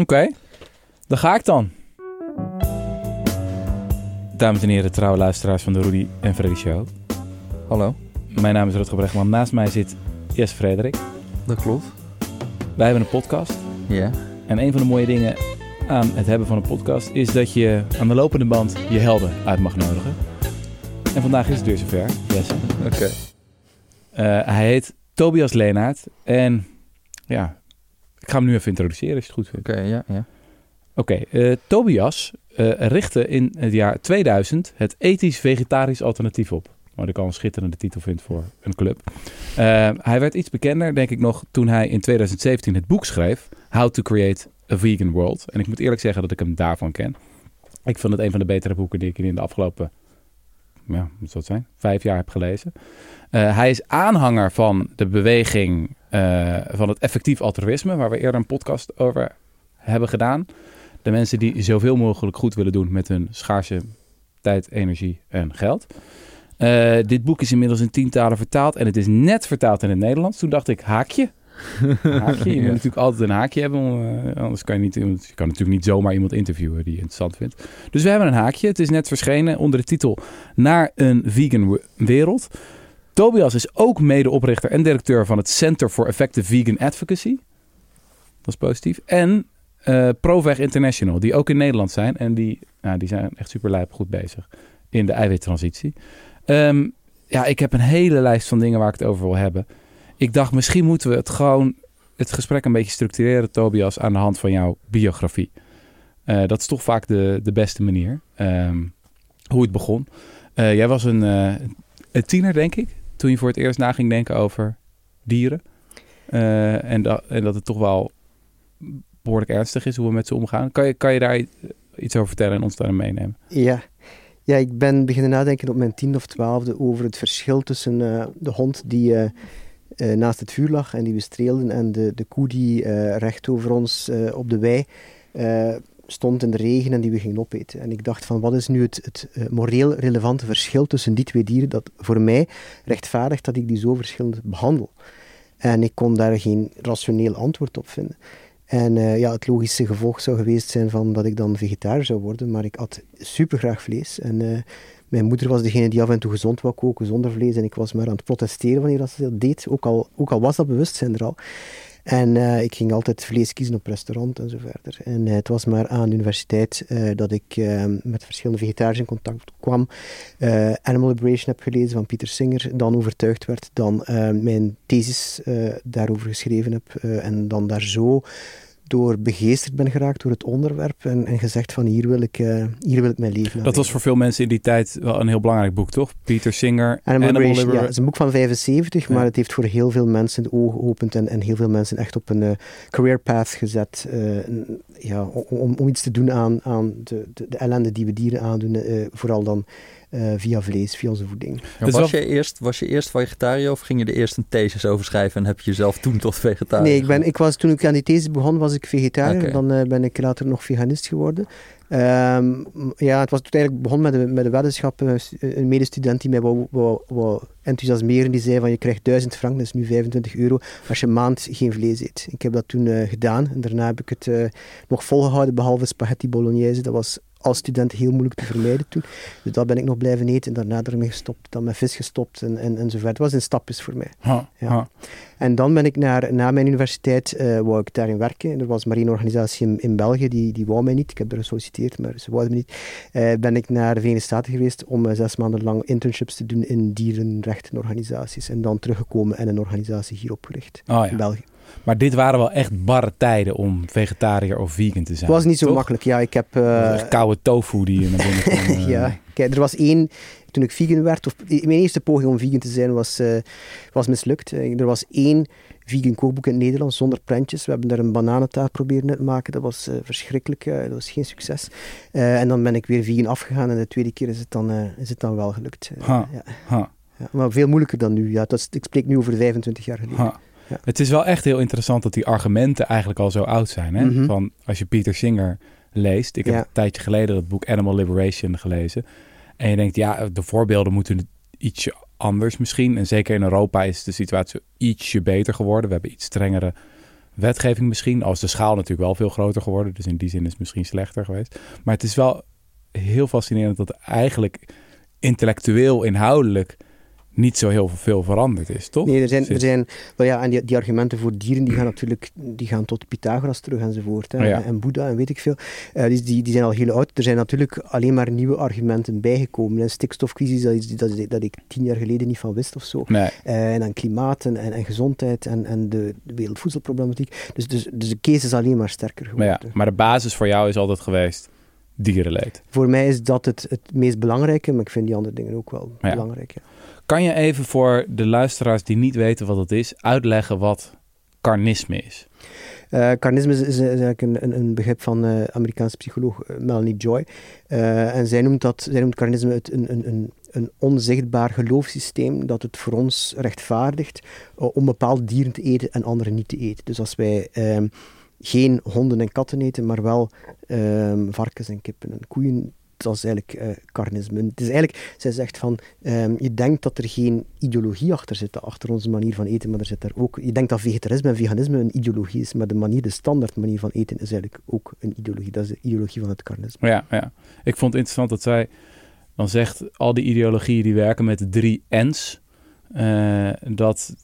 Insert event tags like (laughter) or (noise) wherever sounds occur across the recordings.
Oké, dan ga ik dan. Dames en heren, trouwe luisteraars van de Rudy en Freddy Show. Hallo, Mijn naam is Rutger Bregman. Naast mij zit Jess Frederik. dat klopt. Wij hebben een podcast. Ja. En een van de mooie dingen aan het hebben van een podcast is dat je aan de lopende band je helden uit mag nodigen. En vandaag is het weer zover. Jesse. Oké. Eh, hij heet Tobias Leenaert. En ja, ik ga hem nu even introduceren als je het goed vindt. Oké, ja, ja. Oké, eh, Tobias eh, richtte in het jaar 2000 het Ethisch Vegetarisch Alternatief op. Wat ik al een schitterende titel vind voor een club. Eh, hij werd iets bekender, denk ik nog, toen hij in 2017 het boek schreef... How to Create a Vegan World. En ik moet eerlijk zeggen dat ik hem daarvan ken. Ik vond het een van de betere boeken die ik in de afgelopen, ja, zou het zijn, vijf jaar heb gelezen. Eh, hij is aanhanger van de beweging eh, van het effectief altruïsme... waar we eerder een podcast over hebben gedaan... De mensen die zoveel mogelijk goed willen doen met hun schaarse tijd, energie en geld. Eh, dit boek is inmiddels in tientalen vertaald en het is net vertaald in het Nederlands. Toen dacht ik, haakje. Haakje. Je Ja. moet natuurlijk altijd een haakje hebben, om, eh, anders kan je niet, je kan natuurlijk niet zomaar iemand interviewen die je interessant vindt. Dus we hebben een haakje. Het is net verschenen onder de titel Naar een vegan we- wereld. Tobias is ook medeoprichter en directeur van het Center for Effective Vegan Advocacy. Dat is positief. En eh ProVeg International, die ook in Nederland zijn. En die, nou, die zijn echt super lijp goed bezig in de eiwittransitie. Ehm, ja, ik heb een hele lijst van dingen waar ik het over wil hebben. Ik dacht, misschien moeten we het gewoon het gesprek een beetje structureren, Tobias, aan de hand van jouw biografie. Eh, dat is toch vaak de, de beste manier. Ehm, hoe het begon. Eh, jij was een, eh, een tiener, denk ik, toen je voor het eerst na ging denken over dieren. En, dat, en dat het toch wel behoorlijk ernstig is hoe we met ze omgaan. Kan je, kan je daar iets over vertellen en ons daarin meenemen? Ja. ja, ik ben beginnen nadenken op mijn tiende of twaalfde over het verschil tussen de hond die eh, naast het vuur lag en die we streelden en de, de koe die eh, recht over ons eh, op de wei stond in de regen en die we gingen opeten. En ik dacht van wat is nu het, het moreel relevante verschil tussen die twee dieren dat voor mij rechtvaardigt dat ik die zo verschillend behandel. En ik kon daar geen rationeel antwoord op vinden. En ja, het logische gevolg zou geweest zijn van dat ik dan vegetariër zou worden, maar ik at super graag vlees. En mijn moeder was degene die af en toe gezond wou koken zonder vlees en ik was maar aan het protesteren wanneer dat ze dat deed, ook al, ook al was dat bewustzijn er al. En eh, ik ging altijd vlees kiezen op restaurant en zo verder. En eh, het was maar aan de universiteit eh, dat ik met verschillende vegetariërs in contact kwam. Animal Liberation heb gelezen van Pieter Singer. Dan overtuigd werd. Dan mijn thesis daarover geschreven heb. en dan daar zo door begeesterd ben geraakt door het onderwerp. En, en gezegd van hier wil ik, eh, hier wil ik mijn leven Dat was voor veel mensen in die tijd wel een heel belangrijk boek, toch? Peter Singer, Animal, Animal Liberation, ja, het is een boek van 75, Ja. maar het heeft voor heel veel mensen de ogen geopend en, en heel veel mensen echt op een eh, career path gezet. eh, ja, om, om, iets te doen aan, aan de, de, de ellende die we dieren aandoen, vooral dan eh, via vlees, via onze voeding. Is was, je eerst, was je eerst vegetariër of ging je er eerst een thesis over schrijven en heb je jezelf toen tot vegetariër nee, ik ben, ik was, toen ik aan die thesis begon, was ik vegetariër. Dan eh, ben ik later nog veganist geworden. Ehm, ja, het was toen eigenlijk begon met de, met de weddenschap. eh, Een medestudent die mij wou, wou, wou enthousiasmeren, die zei van je krijgt 1000 frank, dat is nu 25 euro, als je een maand geen vlees eet. Ik heb dat toen eh, gedaan en daarna heb ik het eh, nog volgehouden, behalve spaghetti bolognese. Dat was als student heel moeilijk te vermijden toen. Dus dat ben ik nog blijven eten en daarna ermee gestopt, dan met vis gestopt en, en, en zo verder. Het was een stapjes voor mij. Ha, Ja. ha. En dan ben ik naar, na mijn universiteit, eh wou ik daarin werken. Er was maar één organisatie in, in België, die, die wou mij niet. Ik heb er gesolliciteerd, maar ze wouden me niet. Eh, ben ik naar de Verenigde Staten geweest om eh, zes maanden lang internships te doen in dierenrechtenorganisaties. En dan teruggekomen en een organisatie hier opgericht, in ja. België. Maar dit waren wel echt barre tijden om vegetariër of vegan te zijn. Het was niet zo toch? makkelijk. Ja, ik heb... Eh, koude tofu die je naar binnen (laughs) kon. eh. ja, kijk, er was één, toen ik vegan werd, of mijn eerste poging om vegan te zijn was, eh, was mislukt. Er was één vegan kookboek in het Nederlands zonder prentjes. We hebben daar een bananentaart proberen te maken. Dat was verschrikkelijk, dat was geen succes. En dan ben ik weer vegan afgegaan en de tweede keer is het dan, is het dan wel gelukt. Ha. ja, Ha, ja. Maar veel moeilijker dan nu. Ja, dat is, ik spreek nu over 25 jaar geleden. ha. Ja. Het is wel echt heel interessant dat die argumenten eigenlijk al zo oud zijn. Hè? Mhm. Van als je Peter Singer leest. Ik heb Ja. een tijdje geleden het boek Animal Liberation gelezen. En je denkt, ja, de voorbeelden moeten ietsje anders misschien. En zeker in Europa is de situatie ietsje beter geworden. We hebben iets strengere wetgeving misschien. Als de schaal natuurlijk wel veel groter geworden. Dus in die zin is het misschien slechter geweest. Maar het is wel heel fascinerend dat eigenlijk intellectueel, inhoudelijk niet zo heel veel veranderd is, toch? Nee, er zijn, er zijn wel ja, en die, die argumenten voor dieren die gaan natuurlijk die gaan tot Pythagoras terug enzovoort. Hè, Oh ja. En Boeddha en weet ik veel. Eh, dus die, die zijn al heel oud. Er zijn natuurlijk alleen maar nieuwe argumenten bijgekomen. Een stikstofcrisis, dat, is, dat, is- dat ik tien jaar geleden niet van wist of zo. Nee, Eh, en dan klimaat en, en, en gezondheid en, en de, wereldvoedselproblematiek. Dus, dus, dus de case is alleen maar sterker maar, geworden. ja, maar de basis voor jou is altijd geweest dierenleed. Voor mij is dat het, het meest belangrijke, maar ik vind die andere dingen ook wel Ja. belangrijk. Ja. Kan je even voor de luisteraars die niet weten wat het is, uitleggen wat carnisme is? Eh, carnisme is, eigenlijk een, een, een begrip van eh Amerikaanse psycholoog eh, Melanie Joy. En zij noemt, dat, zij noemt carnisme het een, een, een, een onzichtbaar geloofssysteem dat het voor ons rechtvaardigt om bepaalde dieren te eten en andere niet te eten. Dus als wij ehm, geen honden en katten eten, maar wel ehm, varkens en kippen en koeien, dat is eigenlijk eh, carnisme. Het is eigenlijk, zij zegt van, ehm, je denkt dat er geen ideologie achter zit, achter onze manier van eten, maar er zit daar ook, je denkt dat vegetarisme en veganisme een ideologie is, maar de manier, de standaard manier van eten is eigenlijk ook een ideologie. Dat is de ideologie van het carnisme. Ja, ja. Ik vond het interessant dat zij dan zegt, al die ideologieën die werken met drie N's, eh, dat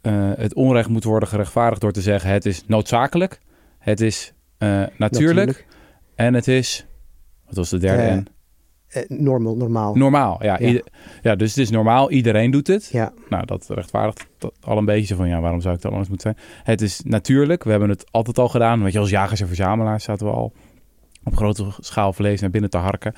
eh, het onrecht moet worden gerechtvaardigd door te zeggen, het is noodzakelijk, het is eh, natuurlijk, en het is, wat was de derde Eh, normal, normaal. Normaal, ja. Ja. ieder- ja. Dus het is normaal, iedereen doet het. ja, Nou, dat rechtvaardigt dat al een beetje van, ja, waarom zou ik dat anders moeten zijn? Het is natuurlijk, we hebben het altijd al gedaan. Weet je, als jagers en verzamelaars zaten we al op grote schaal vlees naar binnen te harken.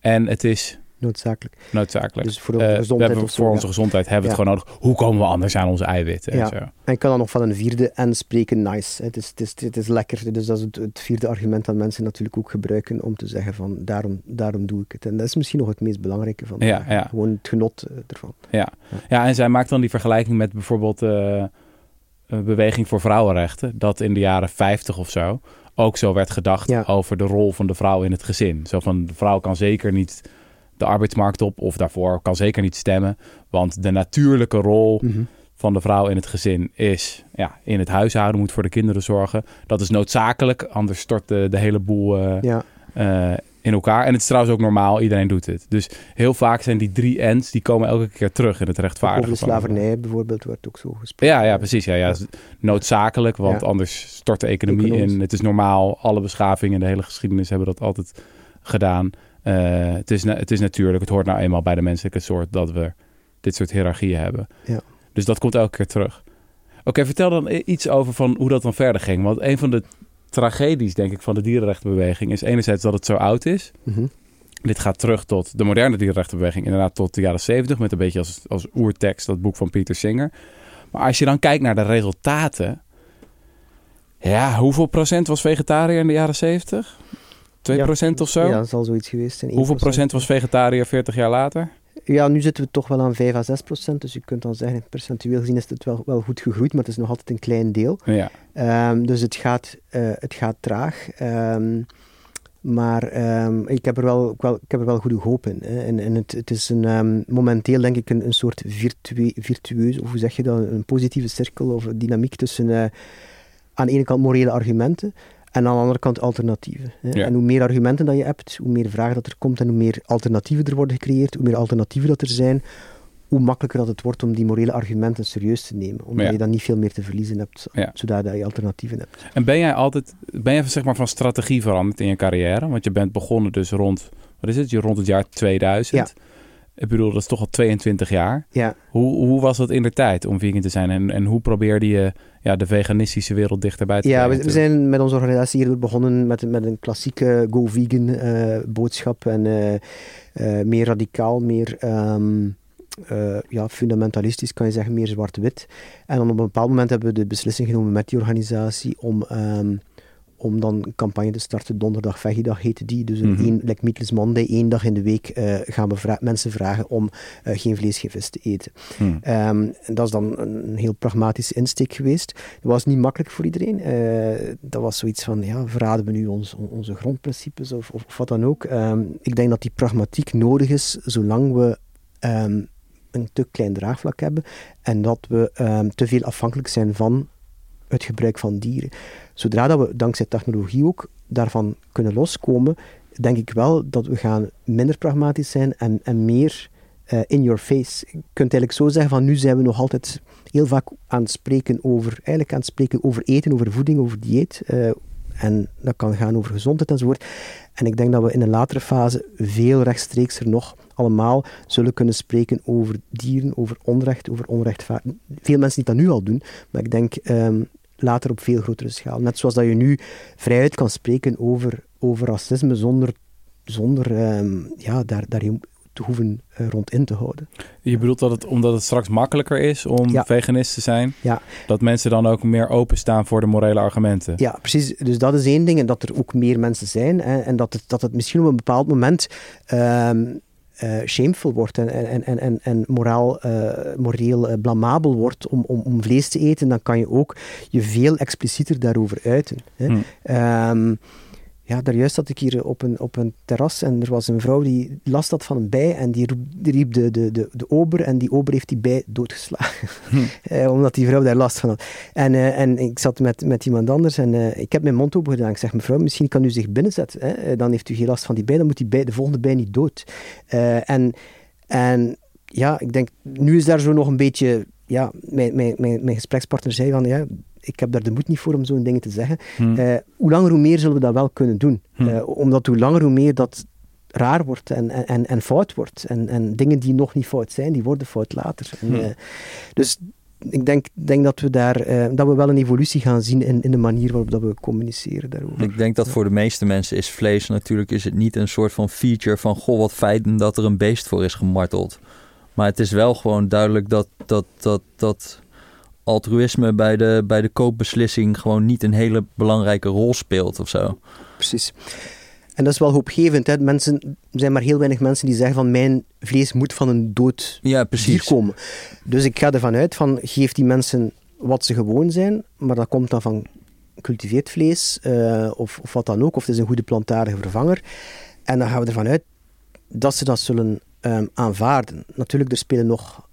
En het is noodzakelijk. noodzakelijk. Dus voor de Eh, gezondheid zo, voor ja. onze gezondheid hebben we het gewoon nodig. Hoe komen we anders aan onze eiwitten? En Ja. zo. En ik kan dan nog van een vierde en spreken nice. Het is, het is, het is lekker. Dus dat is het, het vierde argument dat mensen natuurlijk ook gebruiken om te zeggen van daarom, daarom doe ik het. En dat is misschien nog het meest belangrijke van Ja, ja. gewoon het genot eh, ervan. Ja. ja, en zij maakt dan die vergelijking met bijvoorbeeld een beweging voor vrouwenrechten. Dat in de jaren 50 of zo ook zo werd gedacht over de rol van de vrouw in het gezin. Zo van de vrouw kan zeker niet de arbeidsmarkt op of daarvoor kan zeker niet stemmen. Want de natuurlijke rol Mhm. van de vrouw in het gezin is ja, in het huishouden, moet voor de kinderen zorgen. Dat is noodzakelijk, anders stort de, de hele boel eh, Ja, eh, in elkaar. En het is trouwens ook normaal, iedereen doet het. Dus heel vaak zijn die drie N's, die komen elke keer terug in het ook rechtvaardigen. over de slavernij bijvoorbeeld wordt ook zo gesproken. Ja, ja, precies. Ja, ja. Noodzakelijk, want Ja. anders stort de economie Economisch. in. Het is normaal, alle beschavingen in de hele geschiedenis hebben dat altijd gedaan. Eh, het, is, het is natuurlijk, het hoort nou eenmaal bij de menselijke soort dat we dit soort hiërarchieën hebben. Ja. Dus dat komt elke keer terug. Oké, vertel dan iets over van hoe dat dan verder ging. Want een van de tragedies, denk ik, van de dierenrechtenbeweging is enerzijds dat het zo oud is. Mhm. Dit gaat terug tot de moderne dierenrechtenbeweging, inderdaad tot de jaren 70, met een beetje als, als oertekst dat boek van Pieter Singer. Maar als je dan kijkt naar de resultaten, ja, hoeveel procent was vegetariër in de jaren 70? 2 procent of zo? Ja, dat zal zoiets geweest zijn. hoeveel 1%. procent was vegetariër 40 jaar later? Ja, nu zitten we toch wel aan 5 à 6 procent. Dus je kunt dan zeggen, percentueel gezien is het wel, wel goed gegroeid, maar het is nog altijd een klein deel. Ja, Ehm, dus het gaat, eh, het gaat traag. Ehm, maar ehm, ik, heb er wel, ik wel, ik heb er wel goede hoop in. Hè. En, en het, het is een, momenteel denk ik een, een soort virtue, virtueus, of hoe zeg je dat, een positieve cirkel of dynamiek tussen eh, aan de ene kant morele argumenten en aan de andere kant alternatieven. Ja. En hoe meer argumenten dat je hebt, hoe meer vragen dat er komt en hoe meer alternatieven er worden gecreëerd, hoe meer alternatieven dat er zijn, hoe makkelijker dat het wordt om die morele argumenten serieus te nemen. Omdat Ja. je dan niet veel meer te verliezen hebt, Ja. zodat je alternatieven hebt. En ben jij altijd, ben jij zeg maar van strategie veranderd in je carrière? Want je bent begonnen dus rond, wat is het, rond het jaar 2000. Ik bedoel, dat is toch al 22 jaar. Ja, Hoe, hoe was dat in de tijd om vegan te zijn? En, en hoe probeerde je ja, de veganistische wereld dichterbij te ja brengen? we, we zijn met onze organisatie hier begonnen met, met een klassieke Go Vegan eh, boodschap. En eh, eh, meer radicaal, meer ehm, eh, ja, fundamentalistisch kan je zeggen, meer zwart-wit. En dan op een bepaald moment hebben we de beslissing genomen met die organisatie om, ehm, om dan een campagne te starten. Donderdag Vegidag heette die. Dus een één, like Meatless Monday, één dag in de week eh, gaan we vra- mensen vragen om eh, geen vlees, geen vis te eten. Hmm. Ehm, dat is dan een heel pragmatische insteek geweest. Dat was niet makkelijk voor iedereen. Eh, dat was zoiets van, ja, verraden we nu ons, on- onze grondprincipes of, of, of wat dan ook. Ehm, ik denk dat die pragmatiek nodig is, zolang we ehm, een te klein draagvlak hebben en dat we te veel afhankelijk zijn van het gebruik van dieren. Zodra dat we dankzij technologie ook daarvan kunnen loskomen, denk ik wel dat we gaan minder pragmatisch zijn en, en meer uh, in your face. Je kunt eigenlijk zo zeggen van nu zijn we nog altijd heel vaak aan het spreken over, eigenlijk aan het spreken over eten, over voeding, over dieet. Uh, en dat kan gaan over gezondheid enzovoort. En ik denk dat we in een latere fase veel rechtstreeks er nog allemaal zullen kunnen spreken over dieren, over onrecht, over onrechtvaardig. Veel mensen die dat nu al doen, maar ik denk um, later op veel grotere schaal. Net zoals dat je nu vrijuit kan spreken over, over racisme zonder, zonder um, ja, daar, daar te hoeven uh, rond in te houden. Je bedoelt dat het omdat het straks makkelijker is om ja. veganist te zijn, ja. dat mensen dan ook meer openstaan voor de morele argumenten? Ja, precies. Dus dat is één ding en dat er ook meer mensen zijn hè, en dat het, dat het misschien op een bepaald moment um, uh, shameful wordt en, en, en, en, en moraal, uh, moreel uh, blamabel wordt om, om, om vlees te eten, dan kan je ook je veel explicieter daarover uiten. Hè. Hmm. Um, ja, daar juist zat ik hier op een, op een terras en er was een vrouw die last had van een bij en die, die riep de, de, de, de ober en die ober heeft die bij doodgeslagen. Hm. (laughs) eh, omdat die vrouw daar last van had. En, uh, en ik zat met, met iemand anders en uh, ik heb mijn mond open gedaan. Ik zeg, mevrouw, misschien kan u zich binnenzetten. Hè? Eh, dan heeft u geen last van die bij, dan moet die bij, de volgende bij niet dood. en, en ja, ik denk, nu is daar zo nog een beetje... Ja, mijn, mijn, mijn, mijn gesprekspartner zei van, ja, ik heb daar de moed niet voor om zo'n dingen te zeggen. Hmm. Uh, hoe langer hoe meer zullen we dat wel kunnen doen. Hmm. Uh, omdat hoe langer hoe meer dat raar wordt en, en, en fout wordt. En, en dingen die nog niet fout zijn, die worden fout later. En, uh, dus ik denk, denk dat, we daar, dat we wel een evolutie gaan zien in, in de manier waarop dat we communiceren daarover. Ik denk dat voor de meeste mensen is vlees natuurlijk is het niet een soort van feature van goh wat feit dat er een beest voor is gemarteld. Maar het is wel gewoon duidelijk dat, dat, dat, dat altruïsme bij de, bij de koopbeslissing gewoon niet een hele belangrijke rol speelt of zo. Precies. En dat is wel hoopgevend. Hè? Mensen, er zijn maar heel weinig mensen die zeggen van mijn vlees moet van een dood ja, precies. komen. Dus ik ga ervan uit van geef die mensen wat ze gewoon zijn, maar dat komt dan van cultiveerd vlees uh, of, of wat dan ook, of het is een goede plantaardige vervanger. En dan gaan we ervan uit dat ze dat zullen um, aanvaarden. Natuurlijk, er spelen nog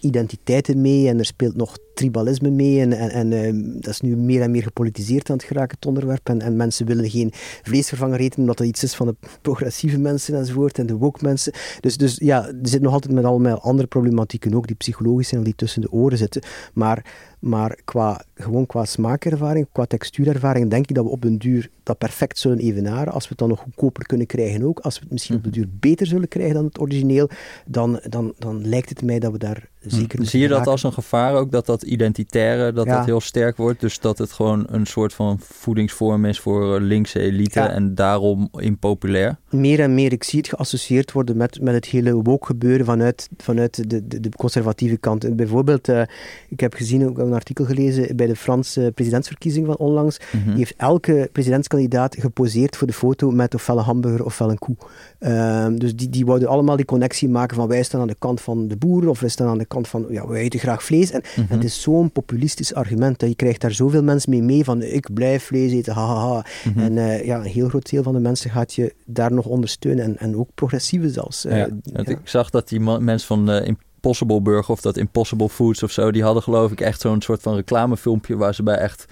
identiteiten mee en er speelt nog tribalisme mee. En, en, en uh, dat is nu meer en meer gepolitiseerd aan het geraken, het onderwerp. En, en mensen willen geen vleesvervanger eten omdat dat iets is van de progressieve mensen enzovoort en de woke mensen. Dus, dus ja, er zit nog altijd met allemaal andere problematieken ook, die psychologisch zijn of die tussen de oren zitten. Maar, maar qua, gewoon qua smaakervaring, qua textuurervaring, denk ik dat we op den duur dat perfect zullen evenaren. Als we het dan nog goedkoper kunnen krijgen ook, als we het misschien op de duur beter zullen krijgen dan het origineel, dan, dan, dan lijkt het mij dat we daar zeker hm. Zie je dat als een gevaar ook, dat dat identitaire, dat dat heel sterk wordt? Dus dat het gewoon een soort van voedingsvorm is voor linkse elite en daarom impopulair? Meer en meer, ik zie het geassocieerd worden met, met het hele woke gebeuren vanuit, vanuit de, de, de conservatieve kant. En bijvoorbeeld, uh, ik heb gezien, ook een artikel gelezen bij de Franse presidentsverkiezing van onlangs, mm heeft elke presidentskandidaat geposeerd voor de foto met ofwel een hamburger ofwel een koe. Uh, dus die, die wouden allemaal die connectie maken van wij staan aan de kant van de boeren of wij staan aan de kant van, ja, wij eten graag vlees. En, mm het is zo'n populistisch argument, dat je krijgt daar zoveel mensen mee mee van, ik blijf vlees eten, hahaha. Mm -hmm. En uh, ja, een heel groot deel van de mensen gaat je daar nog ondersteunen, en, en ook progressieve zelfs. Uh, ja. Ik zag dat die mensen van uh, Impossible Burger of dat Impossible Foods of zo, die hadden geloof ik echt zo'n soort van reclamefilmpje waar ze bij echt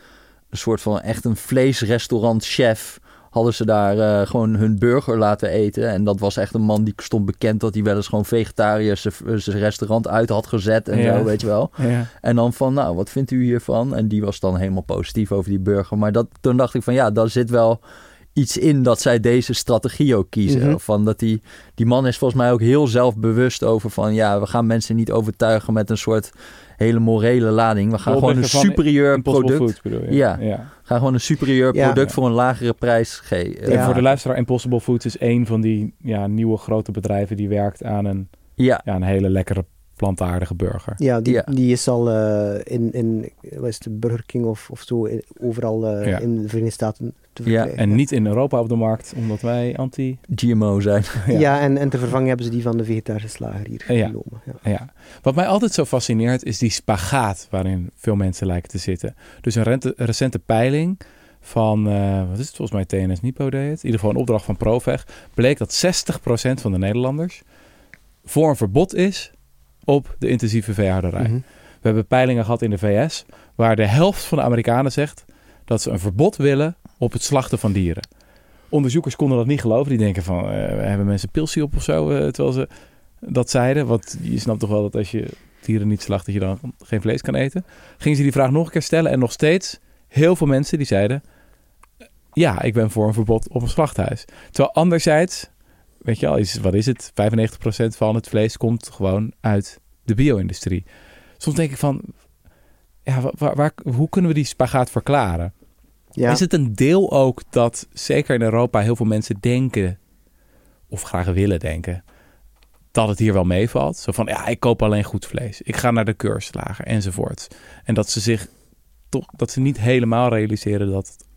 een soort van echt een vleesrestaurant chef hadden ze daar uh, gewoon hun burger laten eten. En dat was echt een man die stond bekend dat hij wel eens gewoon vegetariërs zijn restaurant uit had gezet en zo, weet je wel. Ja. En dan van, nou, wat vindt u hiervan? En die was dan helemaal positief over die burger. Maar dat, toen dacht ik van, ja, daar zit wel iets in dat zij deze strategie ook kiezen. Mm -hmm. Van dat die, die man is volgens mij ook heel zelfbewust over van, ja, we gaan mensen niet overtuigen met een soort hele morele lading. We gaan gewoon een superieur product. Food, bedoel je? Ja. ja. Gaan gewoon een superieur product ja. voor een lagere prijs geven. En voor de luisteraar, Impossible Foods is een van die ja, nieuwe grote bedrijven die werkt aan een, ja. Ja, een hele lekkere plantaardige burger. Ja, die, die is al uh, in, in wat is het, Burger King of, of zo, overal uh, ja. in de Verenigde Staten te verkrijgen. Ja, en niet in Europa op de markt, omdat wij anti-GMO zijn. ja. ja, en, en te vervangen hebben ze die van de vegetarische slager hier genomen. Ja. ja. Wat mij altijd zo fascineert is die spagaat waarin veel mensen lijken te zitten. Dus een rente, recente peiling van, uh, wat is het volgens mij, TNS Nipo deed het. In ieder geval een opdracht van Proveg. Bleek dat 60% van de Nederlanders voor een verbod is op de intensieve veehouderij. Mm -hmm. We hebben peilingen gehad in de VS waar de helft van de Amerikanen zegt dat ze een verbod willen op het slachten van dieren. Onderzoekers konden dat niet geloven. Die denken van, uh, hebben mensen pilsie op of zo, uh, terwijl ze dat zeiden. Want je snapt toch wel dat als je dieren niet slacht, dat je dan geen vlees kan eten. Gingen ze die vraag nog een keer stellen en nog steeds heel veel mensen die zeiden... Ja, ik ben voor een verbod op een slachthuis. Terwijl anderzijds, weet je al, is, wat is het? 95% van het vlees komt gewoon uit de bio-industrie. Soms denk ik van, ja, waar, waar, hoe kunnen we die spagaat verklaren? Ja. Is het een deel ook dat, zeker in Europa, heel veel mensen denken, of graag willen denken, dat het hier wel meevalt? Zo van, ja, ik koop alleen goed vlees. Ik ga naar de keurslager enzovoort. En dat ze zich toch, dat ze niet helemaal realiseren dat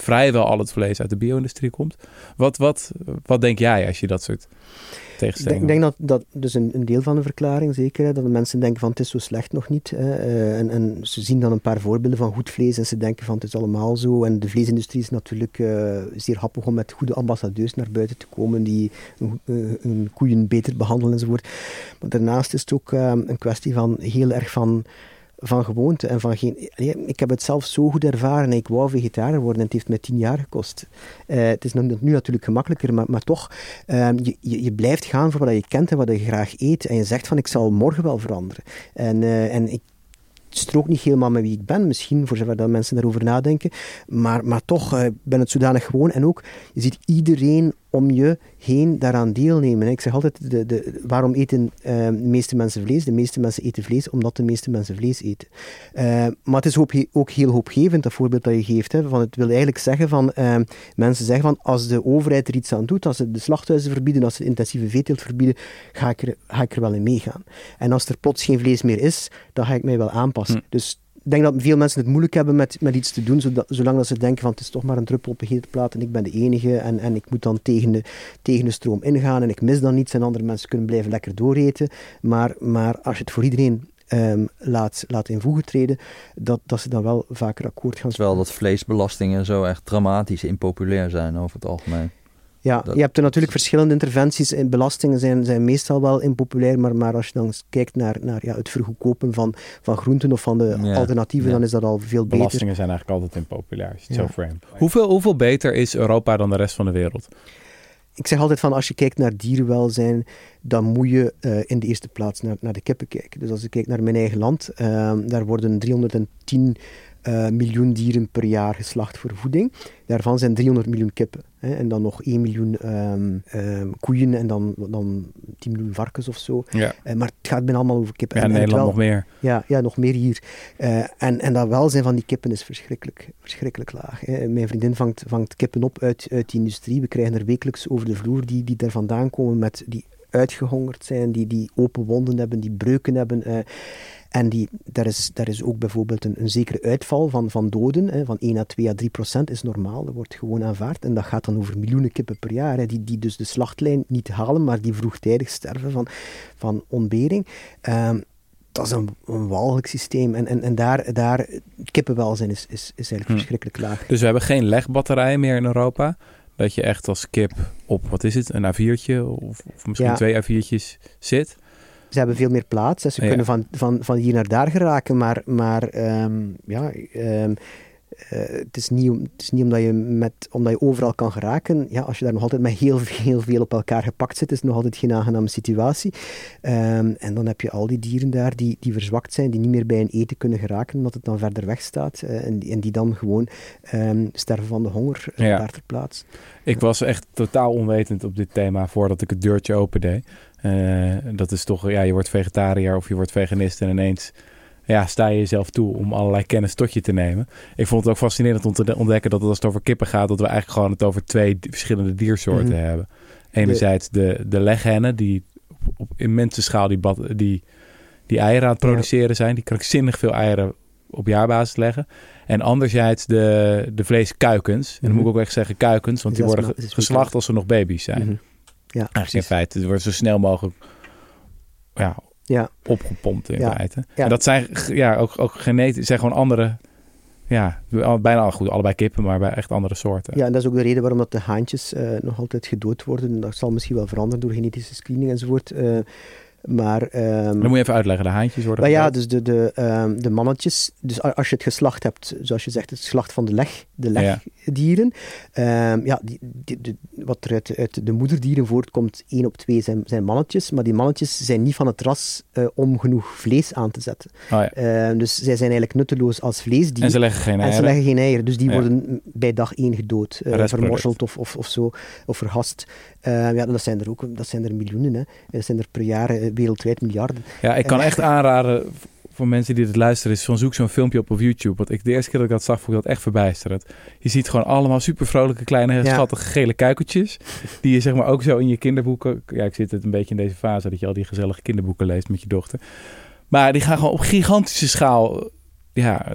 vrijwel al het vlees uit de bio-industrie komt. Wat, wat, wat denk jij als je dat soort ik denk dat dat dus een, een, deel van de verklaring zeker, hè, dat de mensen denken van het is zo slecht nog niet. Hè, uh, en, en, ze zien dan een paar voorbeelden van goed vlees en ze denken van het is allemaal zo. En de vleesindustrie is natuurlijk uh, zeer happig om met goede ambassadeurs naar buiten te komen die hun uh, koeien beter behandelen enzovoort. Maar daarnaast is het ook een kwestie van heel erg van van gewoonte en van geen... Ik heb het zelf zo goed ervaren. Ik wou vegetariër worden en het heeft mij tien jaar gekost. Uh, het is nu, natuurlijk gemakkelijker, maar, maar toch, um, je, je, blijft gaan voor wat je kent en wat je graag eet. En je zegt van, ik zal morgen wel veranderen. En, uh, en ik strook niet helemaal met wie ik ben, misschien, voor zover dat mensen daarover nadenken. Maar, maar toch uh, ben het zodanig gewoon. En ook, je ziet iedereen om je heen daaraan deelnemen. Ik zeg altijd, de, de, waarom eten uh, de meeste mensen vlees? De meeste mensen eten vlees omdat de meeste mensen vlees eten. Uh, maar het is ook, ook, heel hoopgevend, dat voorbeeld dat je geeft. Hè, van het wil eigenlijk zeggen van, uh, mensen zeggen van, als de overheid er iets aan doet, als ze de slachthuizen verbieden, als ze intensieve veeteelt verbieden, ga ik, er, ga ik er wel in meegaan. En als er plots geen vlees meer is, dan ga ik mij wel aanpassen. Hm. Dus ik denk dat veel mensen het moeilijk hebben met, met iets te doen, zolang dat ze denken van het is toch maar een druppel op een plaat en ik ben de enige en, en ik moet dan tegen de, tegen de stroom ingaan en ik mis dan niets en andere mensen kunnen blijven lekker dooreten. Maar, maar als je het voor iedereen um, laat, laat in voegen treden, dat, dat ze dan wel vaker akkoord gaan. Terwijl dat vleesbelastingen zo echt dramatisch impopulair zijn over het algemeen. Ja, je hebt er natuurlijk verschillende interventies. En belastingen zijn, zijn meestal wel impopulair, maar, maar als je dan kijkt naar, naar ja, het vergoedkopen van, van groenten of van de alternatieven, dan is dat al veel beter. Belastingen zijn eigenlijk altijd impopulair, als je het zo frame. Hoeveel, hoeveel beter is Europa dan de rest van de wereld? Ik zeg altijd van, als je kijkt naar dierenwelzijn, dan moet je uh, in de eerste plaats naar, naar de kippen kijken. Dus als ik kijk naar mijn eigen land, uh, daar worden 310 uh, miljoen dieren per jaar geslacht voor voeding. Daarvan zijn 300 miljoen kippen. Hè, en dan nog 1 miljoen um, um, koeien en dan, dan 10 miljoen varkens of zo. Ja. Uh, maar het gaat bijna allemaal over kippen. Ja, in Nederland wel, nog meer. Ja, ja, nog meer hier. Uh, en, en dat welzijn van die kippen is verschrikkelijk, verschrikkelijk laag. Hè. Mijn vriendin vangt, vangt kippen op uit, uit de industrie. We krijgen er wekelijks over de vloer die, die daar vandaan komen met die uitgehongerd zijn, die, die open wonden hebben, die breuken hebben. Uh, en die, daar, is, daar is ook bijvoorbeeld een, een zekere uitval van, van doden, hè, van 1 à 2 à 3 procent is normaal, dat wordt gewoon aanvaard. En dat gaat dan over miljoenen kippen per jaar, hè, die, die dus de slachtlijn niet halen, maar die vroegtijdig sterven van, van ontbering. Um, dat is een, een walgelijk systeem. En, en, en daar, daar kippenwelzijn is, is, is eigenlijk hm. verschrikkelijk laag. Dus we hebben geen legbatterijen meer in Europa? Dat je echt als kip op, wat is het, een A4'tje of, of misschien ja. twee A4'tjes zit? Ze hebben veel meer plaats. Ze kunnen van, van, van hier naar daar geraken, maar, maar um, ja, um, uh, het, is niet, het is niet omdat je, met, omdat je overal kan geraken. Ja, als je daar nog altijd met heel, heel veel op elkaar gepakt zit, is het nog altijd geen aangename situatie. Um, en dan heb je al die dieren daar die, die verzwakt zijn, die niet meer bij een eten kunnen geraken, omdat het dan verder weg staat. Uh, en, die, en die dan gewoon sterven van de honger uh, ja. daar ter plaats. Ik was echt totaal onwetend op dit thema voordat ik het deurtje opende. Uh, dat is toch, ja, je wordt vegetariër of je wordt veganist en ineens ja, sta je jezelf toe om allerlei kennis tot je te nemen. Ik vond het ook fascinerend om te ontdekken dat als het over kippen gaat, dat we eigenlijk gewoon het over twee verschillende diersoorten mm -hmm. hebben. Enerzijds de, de leghennen, die op, op immense schaal die, die, die eieren aan het produceren ja. zijn, die krankzinnig veel eieren op jaarbasis leggen. En anderzijds de, de vleeskuikens. En dan moet ik ook echt zeggen kuikens, want die worden geslacht als ze nog baby's zijn. Mm -hmm. Ja, Eigenlijk in feite, het wordt zo snel mogelijk ja, ja. opgepompt in feite. En dat zijn ja, ook, ook genetisch, zijn gewoon andere, ja, bijna goed, allebei kippen, maar bij echt andere soorten. Ja, en dat is ook de reden waarom dat de haantjes uh, nog altijd gedood worden. Dat zal misschien wel veranderen door genetische screening enzovoort. Uh, Maar, ehm, Dan moet je even uitleggen, de haantjes worden maar ja, dus de, de, ehm, de mannetjes, dus als je het geslacht hebt, zoals je zegt, het geslacht van de leg, de Ja. legdieren, ehm, ja, die, wat er uit, uit de moederdieren voortkomt, één op twee zijn, zijn mannetjes, maar die mannetjes zijn niet van het ras eh, om genoeg vlees aan te zetten. Oh, ja. Ehm, dus zij zijn eigenlijk nutteloos als vleesdier. En ze leggen geen En eieren. ze leggen geen eieren, dus die Ja. worden bij dag één gedood. Restproduct. vermorzeld of, of, of zo, of vergast. Eh, ja, dat zijn er ook dat zijn er miljoenen. Hè. Dat zijn er per jaar eh, wereldwijd miljarden. Ja, ik kan echt aanraden voor mensen die dit luisteren, is van zoek zo'n filmpje op op YouTube. Want ik, de eerste keer dat ik dat zag, vond ik dat echt verbijsterend. Je ziet gewoon allemaal super vrolijke, kleine, Ja. schattige gele kuikentjes. Die je zeg maar ook zo in je kinderboeken... Ja, ik zit het een beetje in deze fase dat je al die gezellige kinderboeken leest met je dochter. Maar die gaan gewoon op gigantische schaal... Ja,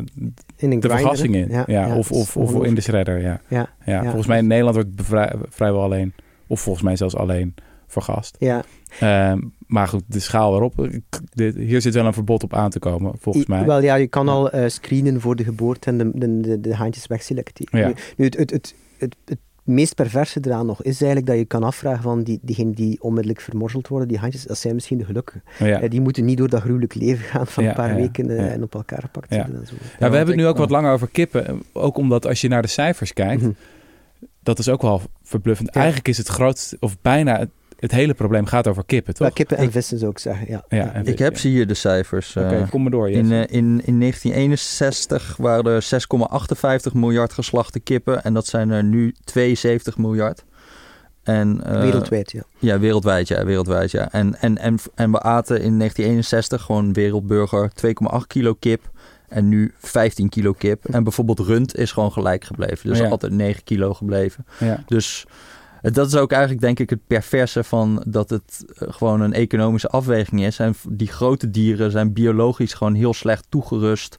In de vergassing in. Ja, of, of, of in de shredder, ja. Ja, volgens mij in Nederland wordt het vrijwel alleen... Of volgens mij zelfs alleen vergast. ja. Ehm, maar goed, de schaal waarop. dit- hier zit wel een verbod op aan te komen, volgens mij. Wel ja, je kan al eh, screenen voor de geboorte en de, de, de, de haantjes wegselecteren. Ja. Nu, nu het, het, het, het, het meest perverse eraan nog is eigenlijk dat je kan afvragen van die, diegenen die onmiddellijk vermorzeld worden, die handjes, dat zijn misschien de gelukkigen. ja. Eh, die moeten niet door dat gruwelijk leven gaan van Ja, een paar ja, weken eh, en op elkaar gepakt en zo. Ja, we hebben het nu ook wat langer over kippen. Ook omdat als je naar de cijfers kijkt, Mhm. Dat is ook wel verbluffend. Ja. Eigenlijk is het grootste, of bijna het, het hele probleem gaat over kippen, toch? Wel, kippen en Ik- vissen zou ik zeggen, ja. Ja, Ik heb ze hier, de cijfers. ja. eh. Kom maar door. in, eh, in, in 1961 waren er 6,58 miljard geslachte kippen. En dat zijn er nu 72 miljard. En, eh, Wereldwijd, ja. Ja, wereldwijd, ja. Wereldwijd, ja. En, en, en, en we aten in 1961 gewoon wereldburger 2,8 kilo kip. En nu 15 kilo kip. En bijvoorbeeld rund is gewoon gelijk gebleven. Dus Ja. altijd 9 kilo gebleven. ja. Dus dat is ook eigenlijk denk ik het perverse van dat het eh, gewoon een economische afweging is. En die grote dieren zijn biologisch gewoon heel slecht toegerust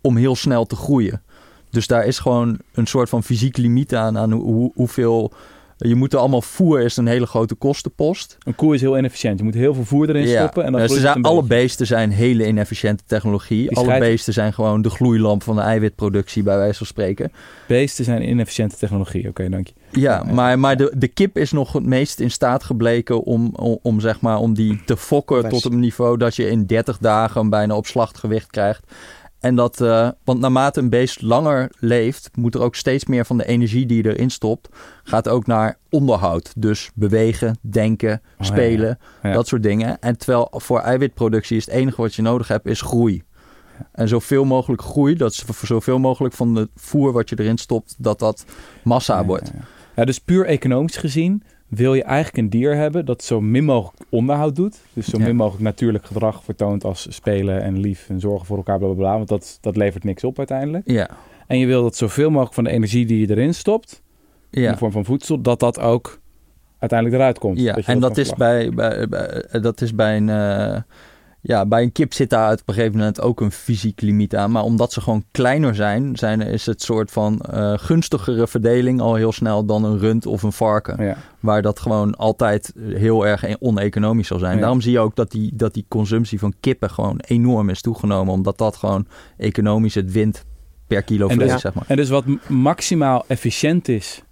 om heel snel te groeien. Dus daar is gewoon een soort van fysiek limiet aan, aan hoe- hoeveel... Je moet er allemaal voer is een hele grote kostenpost. Een koe is heel inefficiënt. Je moet heel veel voer erin stoppen. En dan Ja, ze zijn, een alle beetje. beesten zijn hele inefficiënte technologie. Die alle beesten zijn gewoon de gloeilamp van de eiwitproductie, bij wijze van spreken. Beesten zijn inefficiënte technologie. Oké, dank je. Ja, Ja, maar, maar de, de kip is nog het meest in staat gebleken om, om, om, zeg maar, om die te fokken tot een niveau dat je in 30 dagen bijna op slachtgewicht krijgt. En dat, eh, want naarmate een beest langer leeft, moet er ook steeds meer van de energie die je erin stopt, gaat ook naar onderhoud. Dus bewegen, denken, Oh, spelen, ja. dat soort dingen. En terwijl voor eiwitproductie is het enige wat je nodig hebt, is groei. En zoveel mogelijk groei, dat is voor zoveel mogelijk van het voer wat je erin stopt, dat dat massa wordt. Ja, dus puur economisch gezien wil je eigenlijk een dier hebben dat zo min mogelijk onderhoud doet. Dus zo min mogelijk natuurlijk gedrag vertoont als spelen en lief en zorgen voor elkaar, bla bla bla. Want dat, dat levert niks op uiteindelijk. Ja, En je wil dat zoveel mogelijk van de energie die je erin stopt, in ja. de vorm van voedsel, dat dat ook uiteindelijk eruit komt. Ja, en dat is, bij, bij- eh, dat is bij een... eh, ja, bij een kip zit daar op een gegeven moment ook een fysiek limiet aan. Maar omdat ze gewoon kleiner zijn, zijn is het soort van eh, gunstigere verdeling al heel snel dan een rund of een varken. Ja. Waar dat gewoon altijd heel erg e- oneconomisch zal zijn. Ja. Daarom zie je ook dat die, dat die consumptie van kippen gewoon enorm is toegenomen. Omdat dat gewoon economisch het wint per kilo vlees, dus- zeg maar. En dus wat maximaal efficiënt is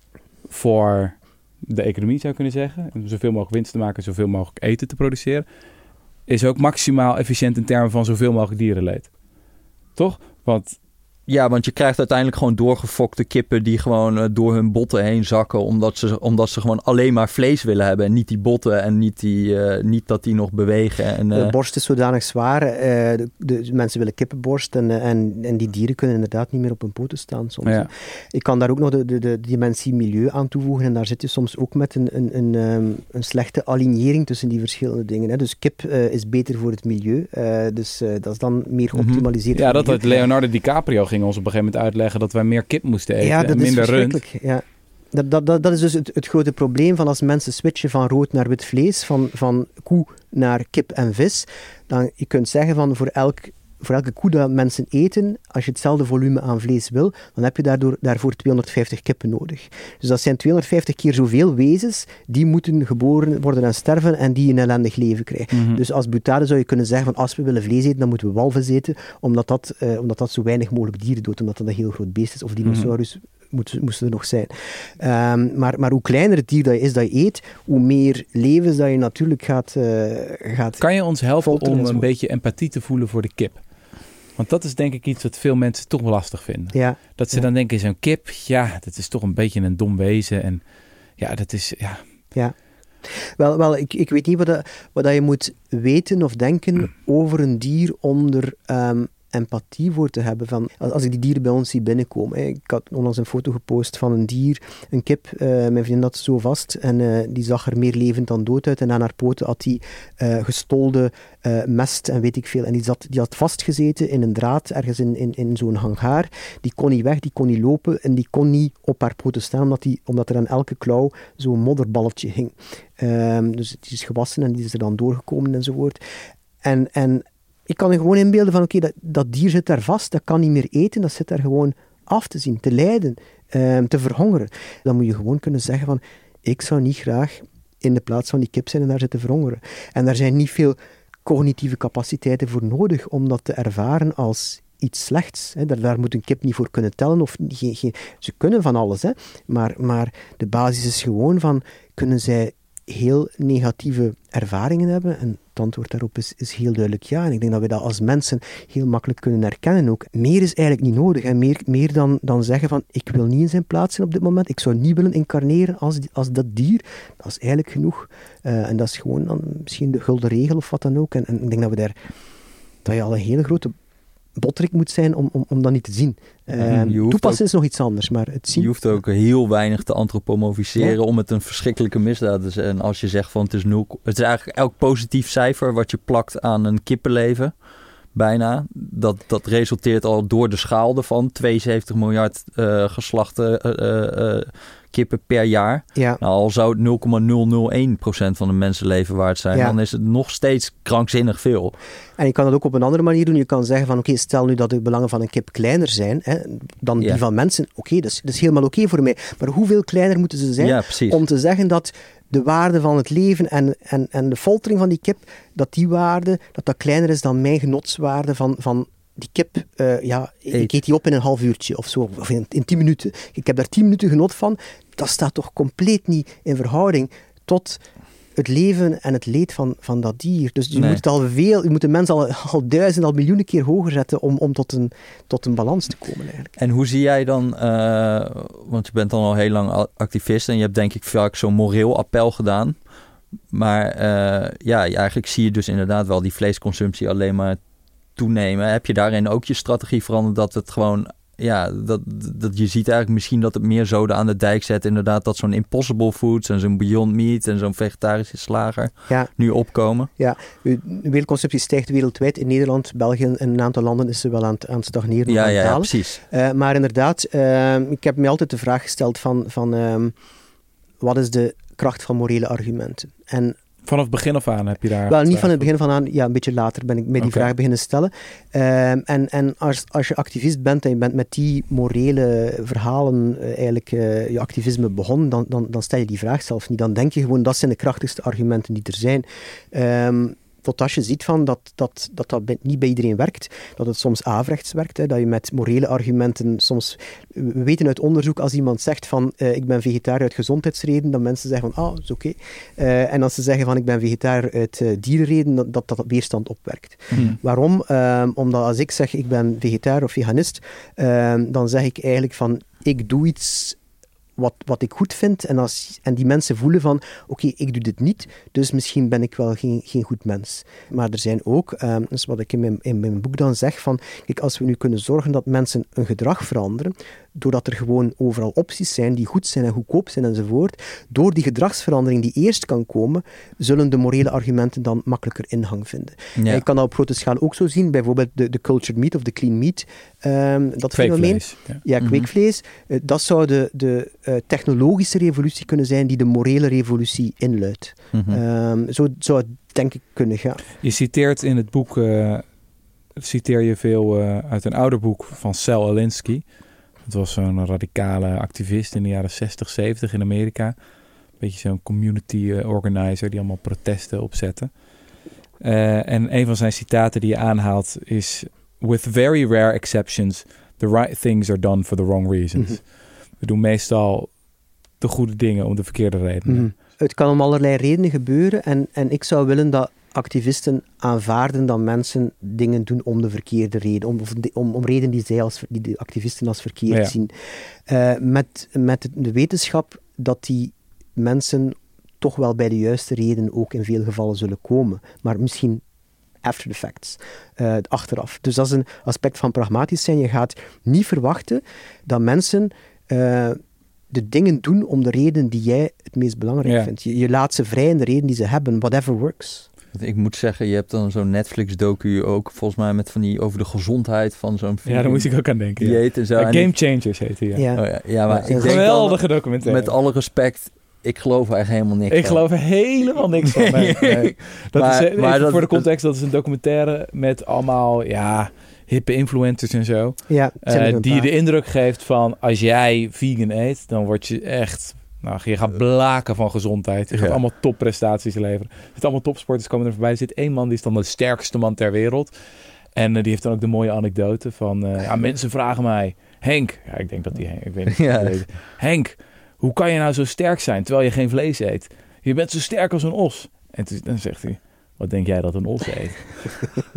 voor de economie, zou je kunnen zeggen. Om zoveel mogelijk winst te maken, zoveel mogelijk eten te produceren. Is ook maximaal efficiënt in termen van zoveel mogelijk dierenleed. Toch? Want Ja, want je krijgt uiteindelijk gewoon doorgefokte kippen die gewoon eh, door hun botten heen zakken. Omdat ze, omdat ze gewoon alleen maar vlees willen hebben. En niet die botten en niet, die, eh, niet dat die nog bewegen. En, eh, De borst is zodanig zwaar. eh, de, de- mensen willen kippenborst en, eh, en, en die dieren kunnen inderdaad niet meer op hun poten staan soms. Ja. Ik kan daar ook nog de, de, de dimensie milieu aan toevoegen en daar zit je soms ook met een, een, een, ehm, een slechte alignering tussen die verschillende dingen. Hè. Dus kip eh, is beter voor het milieu, eh, dus eh, dat is dan meer Mhm. geoptimaliseerd. ja, dat het had Leonardo DiCaprio ging ons op een gegeven moment uitleggen dat wij meer kip moesten eten Ja, en dat is minder rund. verschrikkelijk. Ja. Dat, dat, dat, dat is dus het, het grote probleem van als mensen switchen van rood naar wit vlees, van, van koe naar kip en vis. Dan je kunt zeggen van voor, elk, voor elke koe dat mensen eten, als je hetzelfde volume aan vlees wil, dan heb je daardoor, daarvoor 250 kippen nodig. Dus dat zijn 250 keer zoveel wezens die moeten geboren worden en sterven en die een ellendig leven krijgen. Mhm. Dus als butade zou je kunnen zeggen van als we willen vlees eten, dan moeten we walvis eten, omdat dat, eh, omdat dat zo weinig mogelijk dieren doet, omdat dat een heel groot beest is. Of dinosaurus moeten, moesten er nog zijn. Ehm, maar, maar hoe kleiner het dier dat je is dat je eet, hoe meer levens dat je natuurlijk gaat, uh, gaat Kan je ons helpen om een beetje empathie te voelen voor de kip? Want dat is denk ik iets wat veel mensen toch lastig vinden. Ja, Dat ze Ja. dan denken, zo'n kip, ja, dat is toch een beetje een dom wezen. En ja, dat is, ja, Wel, wel ik, ik weet niet wat, dat- wat dat je moet weten of denken over een dier om er ehm, empathie voor te hebben. Van, als, ik die dieren bij ons zie binnenkomen. hè. Ik had onlangs een foto gepost van een dier, een kip. eh, mijn vriendin had zo vast en eh, die zag er meer levend dan dood uit. En aan haar poten had die eh, gestolde mest en weet ik veel. En die, zat, die had vastgezeten in een draad ergens in, in, in zo'n hangaar. Die kon niet weg, die kon niet lopen en die kon niet op haar poten staan omdat, die, omdat er aan elke klauw zo'n modderballetje hing. Ehm, dus die is gewassen en die is er dan doorgekomen enzovoort. En, en ik kan me gewoon inbeelden van, oké, dat, dat dier zit daar vast, dat kan niet meer eten, dat zit daar gewoon af te zien, te lijden, ehm, te verhongeren. Dan moet je gewoon kunnen zeggen van, ik zou niet graag in de plaats van die kip zijn en daar zitten verhongeren. En daar zijn niet veel cognitieve capaciteiten voor nodig om dat te ervaren als iets slechts. Hè. Daar, daar moet een kip niet voor kunnen tellen. Of geen, geen, ze kunnen van alles, hè. Maar, maar de basis is gewoon van, kunnen zij heel negatieve ervaringen hebben? En het antwoord daarop is, is heel duidelijk ja. En ik denk dat we dat als mensen heel makkelijk kunnen herkennen ook. Meer is eigenlijk niet nodig. En meer, meer dan, dan zeggen van, ik wil niet in zijn plaats zijn op dit moment. Ik zou niet willen incarneren als, als dat dier. Dat is eigenlijk genoeg. Eh, en dat is gewoon dan misschien de gulden regel of wat dan ook. En, en ik denk dat we daar... Dat je al een hele grote botterik moet zijn om, om, om dat niet te zien. Hoeft toepassen ook- is nog iets anders, maar het zien... Je hoeft ook heel weinig te antropomorfiseren Ja. om het een verschrikkelijke misdaad te zijn. En als je zegt van het is nul, het is eigenlijk elk positief cijfer wat je plakt aan een kippenleven, bijna, dat, dat resulteert al door de schaal ervan 72 miljard eh, geslachte eh, eh, kippen per jaar. Ja, Nou, al zou het 0,001% van de mensenleven waard zijn, Ja. dan is het nog steeds krankzinnig veel. En je kan dat ook op een andere manier doen. Je kan zeggen van, oké, stel nu dat de belangen van een kip kleiner zijn hè, dan Ja. die van mensen. Oké, dat, is, dat is helemaal oké voor mij. Maar hoeveel kleiner moeten ze zijn om te zeggen dat de waarde van het leven en, en, en de foltering van die kip, dat die waarde, dat dat kleiner is dan mijn genotswaarde van, van die kip, eh, ja, ik Eet. eet die op in een half uurtje of zo, of in, in tien minuten. Ik heb daar tien minuten genot van. Dat staat toch compleet niet in verhouding tot het leven en het leed van, van dat dier. Dus je Nee. moet het al veel, je moet de mens al, al duizend, al miljoenen keer hoger zetten om, om tot, een, tot een balans te komen eigenlijk. En hoe zie jij dan, eh, want je bent dan al heel lang activist en je hebt denk ik vaak zo'n moreel appel gedaan. Maar eh, ja, eigenlijk zie je dus inderdaad wel die vleesconsumptie alleen maar toenemen. Heb je daarin ook je strategie veranderd dat het gewoon, ja, dat, dat je ziet eigenlijk misschien dat het meer zoden aan de dijk zet. Inderdaad, dat zo'n Impossible Foods en zo'n Beyond Meat en zo'n vegetarische slager Ja, nu opkomen. de wereldconsumptie stijgt wereldwijd. In Nederland, België en een aantal landen is ze wel aan het, aan het stagneren. Ja, ja, ja, precies. Eh, maar inderdaad, eh, ik heb me altijd de vraag gesteld van, van ehm, wat is de kracht van morele argumenten? En vanaf het begin af aan heb je daar... wel, niet van het begin van aan, ja, een beetje later ben ik met die vraag beginnen stellen. Ehm, en en als, als je activist bent en je bent met die morele verhalen eh, eigenlijk eh, je activisme begonnen, dan, dan, dan stel je die vraag zelf niet. Dan denk je gewoon, dat zijn de krachtigste argumenten die er zijn. Ehm, tot als je ziet van dat, dat, dat dat niet bij iedereen werkt, dat het soms averechts werkt, hè, dat je met morele argumenten soms... We weten uit onderzoek, als iemand zegt van eh, ik ben vegetariër uit gezondheidsreden, dat mensen zeggen van ah, is oké. Eh, en als ze zeggen van ik ben vegetariër uit eh, dierenreden, dat, dat dat weerstand opwerkt. Hm. Waarom? Ehm, omdat als ik zeg ik ben vegetariër of veganist, ehm, dan zeg ik eigenlijk van ik doe iets wat, wat ik goed vind. En, als, en die mensen voelen van oké, ik doe dit niet, dus misschien ben ik wel geen, geen goed mens. Maar er zijn ook, ehm, dat is wat ik in mijn, in mijn boek dan zeg, van kijk, als we nu kunnen zorgen dat mensen een gedrag veranderen, doordat er gewoon overal opties zijn die goed zijn en goedkoop zijn enzovoort, door die gedragsverandering die eerst kan komen, zullen de morele argumenten dan makkelijker ingang vinden. Ja. Je kan dat op grote schaal ook zo zien, bijvoorbeeld de, de cultured meat of de clean meat, ehm, dat fenomeen. Kweekvlees. Ja. Ja, Mhm. kweekvlees. Eh, dat zou de, de eh, technologische revolutie kunnen zijn die de morele revolutie inluidt. Mhm. Ehm, zo zou het denk ik kunnen gaan. Je citeert in het boek, eh, citeer je veel uit een ouder boek van Sal Alinsky. Dat was zo'n radicale activist in de jaren 60, 70 in Amerika. Beetje zo'n community eh, organizer die allemaal protesten opzette. Eh, en een van zijn citaten die je aanhaalt is... With very rare exceptions, the right things are done for the wrong reasons. Mhm. We doen meestal de goede dingen om de verkeerde redenen. Mhm. Het kan om allerlei redenen gebeuren en, en ik zou willen dat activisten aanvaarden dat mensen dingen doen om de verkeerde reden, om, om, om redenen die zij als die de activisten als verkeerd Ja. zien. Eh, met, met de wetenschap dat die mensen toch wel bij de juiste reden ook in veel gevallen zullen komen, maar misschien after the facts, eh, achteraf. Dus dat is een aspect van pragmatisch zijn. Je gaat niet verwachten dat mensen eh, de dingen doen om de reden die jij het meest belangrijk Ja. vindt. Je, je laat ze vrij in de reden die ze hebben, whatever works. Want Ik moet zeggen, je hebt dan zo'n Netflix-docu ook volgens mij met van die over de gezondheid van zo'n Ja, daar moest ik ook aan denken. ja. en zo. En Game ik- Changers heet hij. Ja. Ja. Oh ja, ja, maar Ja, ik denk dan, Geweldige documentaire. met alle respect, ik geloof er echt helemaal niks ik van. geloof er helemaal niks van. Nee, (laughs) nee. Dat Maar- is, eh, maar even dat- voor de context, dat is een documentaire met allemaal ja, hippe influencers en zo. Ja, eh, die je de indruk geeft van als jij vegan eet, dan word je echt. Nou, je gaat blaken van gezondheid. Je gaat Ja. allemaal topprestaties leveren. Er zitten allemaal topsporters komen er voorbij. Er zit één man die is dan de sterkste man ter wereld. En eh, die heeft dan ook de mooie anekdote van... eh, ja, mensen vragen mij... Henk, ja, ik denk dat die Henk... Ik weet niet. Ja. Henk, hoe kan je nou zo sterk zijn terwijl je geen vlees eet? Je bent zo sterk als een os. En toen, dan zegt hij... Wat denk jij dat een os eet?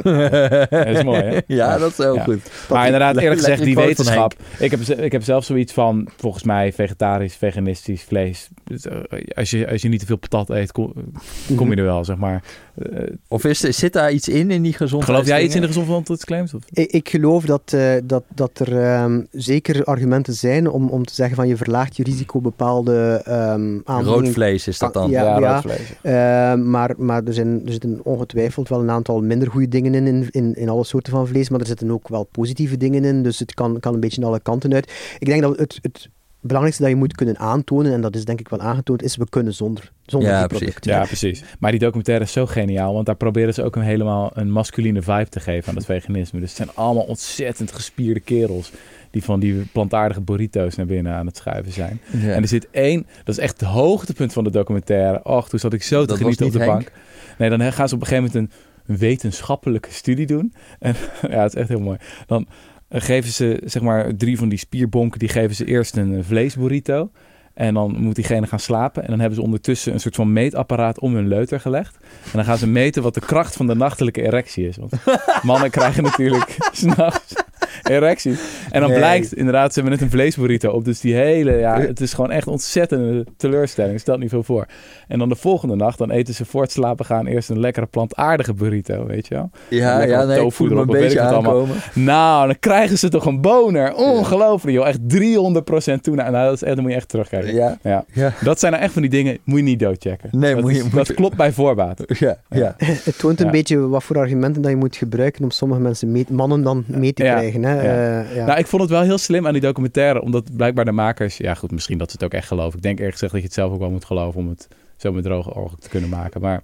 (laughs) dat is mooi, hè? Ja, dat is heel Ja. goed. Maar inderdaad, eerlijk gezegd, die wetenschap. Ik heb, ik heb zelf zoiets van, volgens mij, vegetarisch, veganistisch vlees. Dus, eh, als, je, als je niet te veel patat eet, kom, (laughs) kom je er wel, zeg maar. Eh, Of is, zit daar iets in, in die gezondheid? geloof jij iets in de gezondheidsclaims? Of? Ik, ik geloof dat, eh, dat, dat er ehm, zeker argumenten zijn om, om te zeggen van je verlaagt je risico bepaalde ehm Rood aandoeningen. vlees is dat dan? Ah, Ja, rood vlees. Eh, maar maar er, zijn, er zitten ongetwijfeld wel een aantal minder goede dingen in, in, in, in alle soorten van vlees, maar er zitten ook wel positieve dingen in, dus het kan, kan een beetje alle kanten uit. Ik denk dat het, het belangrijkste dat je moet kunnen aantonen, en dat is denk ik wel aangetoond, is we kunnen zonder, zonder Ja, die precies. producten. Ja, precies. Maar die documentaire is zo geniaal, want daar proberen ze ook een helemaal een masculine vibe te geven aan het veganisme. Dus het zijn allemaal ontzettend gespierde kerels die van die plantaardige burrito's naar binnen aan het schuiven zijn. Ja. En er zit één, dat is echt het hoogtepunt van de documentaire. Och, toen zat ik zo te Dat genieten op de Henk? bank. Nee, dan gaan ze op een gegeven moment een wetenschappelijke studie doen. En (laughs) ja, het is echt heel mooi. Dan eh, geven ze, zeg maar, drie van die spierbonken, die geven ze eerst een eh, vleesburrito. En dan moet diegene gaan slapen. En dan hebben ze ondertussen een soort van meetapparaat om hun leuter gelegd. En dan gaan ze meten wat de kracht van de nachtelijke erectie is. Want (laughs) mannen krijgen natuurlijk (laughs) s'nachts (laughs) erecties. En dan Nee. blijkt inderdaad, ze hebben net een vleesburrito op. Dus die hele, ja, het is gewoon echt ontzettende teleurstelling. Stel niet veel voor. En dan de volgende nacht, dan eten ze voor het slapen gaan eerst een lekkere plantaardige burrito, weet je wel. ja, ja, nee, ik tofu voel me een beetje ik aankomen. Nou, dan krijgen ze toch een boner. Ongelooflijk, joh. Echt 300% toename. Nou, dat, is echt, moet je echt terugkijken. Ja, Ja. ja, Dat zijn nou echt van die dingen, moet je niet doodchecken. Nee, dat moet je- is- moet dat je- klopt bij voorbaat. (laughs) ja, ja. Het toont een Ja. beetje wat voor argumenten dat je moet gebruiken om sommige mensen mee, mannen dan mee te Ja. Krijgen. Hè? Ja. Eh, ja. Nou, ik vond het wel heel slim aan die documentaire, omdat blijkbaar de makers, ja goed, misschien dat ze het ook echt geloven. Ik denk eerlijk gezegd dat je het zelf ook wel moet geloven om het zo met droge ogen te kunnen maken. Maar